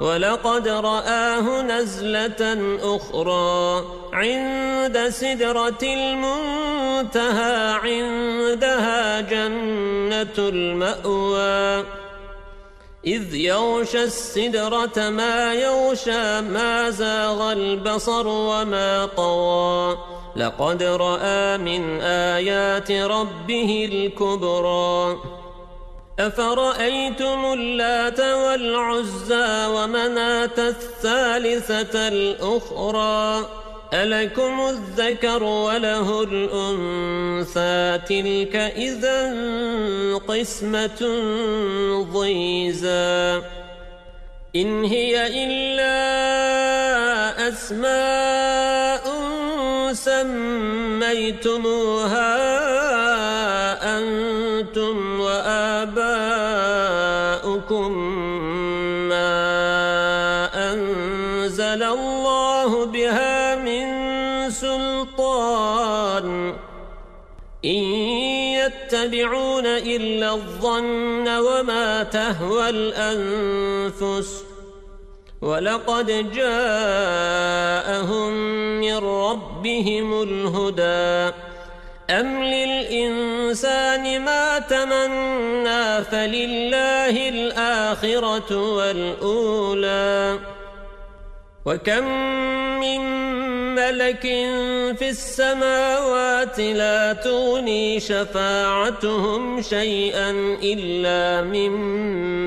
ولقد رآه نزلة أخرى عند سدرة المنتهى عندها جنة المأوى. إذ يغشى السدرة ما يغشى ما زاغ البصر وما طوى لقد رأى من آيات ربه الكبرى. أفرأيتم اللات والعزى ومناة الثالثة الأخرى ألكم الذكر وله الأنثى تلك إذا قسمة ضيزى إن هي إلا أسماء سميتموها أنتم وآباؤكم ما أنزل الله بها من سلطان. إن يتبعون إلا الظن وما تهوى الأنفس. ولقد جاءهم من ربهم الهدى. أم للإنسان ما تمنى فلله الآخرة والأولى. وكم من ملك في السماوات لا تغني شفاعتهم شيئا إلا من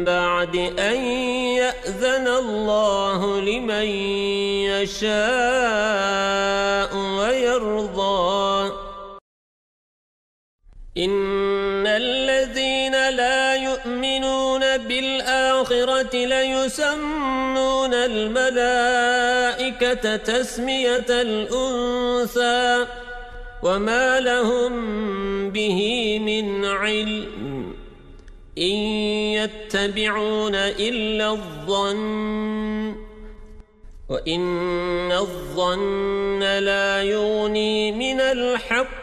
بعد أن يأذن الله لمن يشاء ويرضى. إن الذين لا يؤمنون بالآخرة ليسمون الملائكة تسمية الأنثى وما لهم به من علم إن يتبعون إلا الظن وإن الظن لا يغني من الحق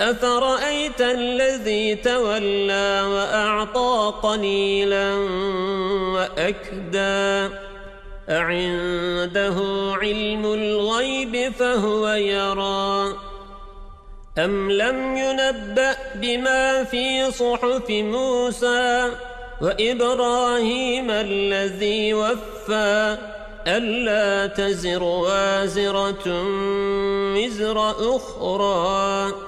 أفرأيت الذي تولى وأعطى قليلا وأكدى أعنده علم الغيب فهو يرى أم لم ينبأ بما في صحف موسى وإبراهيم الذي وفى ألا تزر وازرة مزر أخرى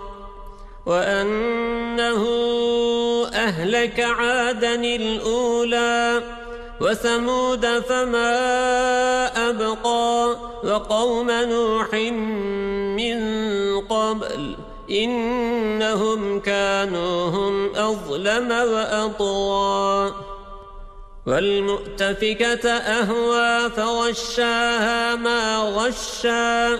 وأنه أهلك عادا الأولى وثمود فما أبقى وقوم نوح من قبل إنهم كانوا هم أظلم وأطغى والمؤتفكة أهوى فغشاها ما غشا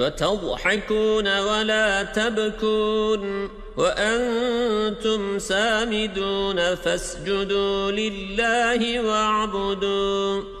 وتضحكون ولا تبكون وأنتم سامدون فاسجدوا لله واعبدون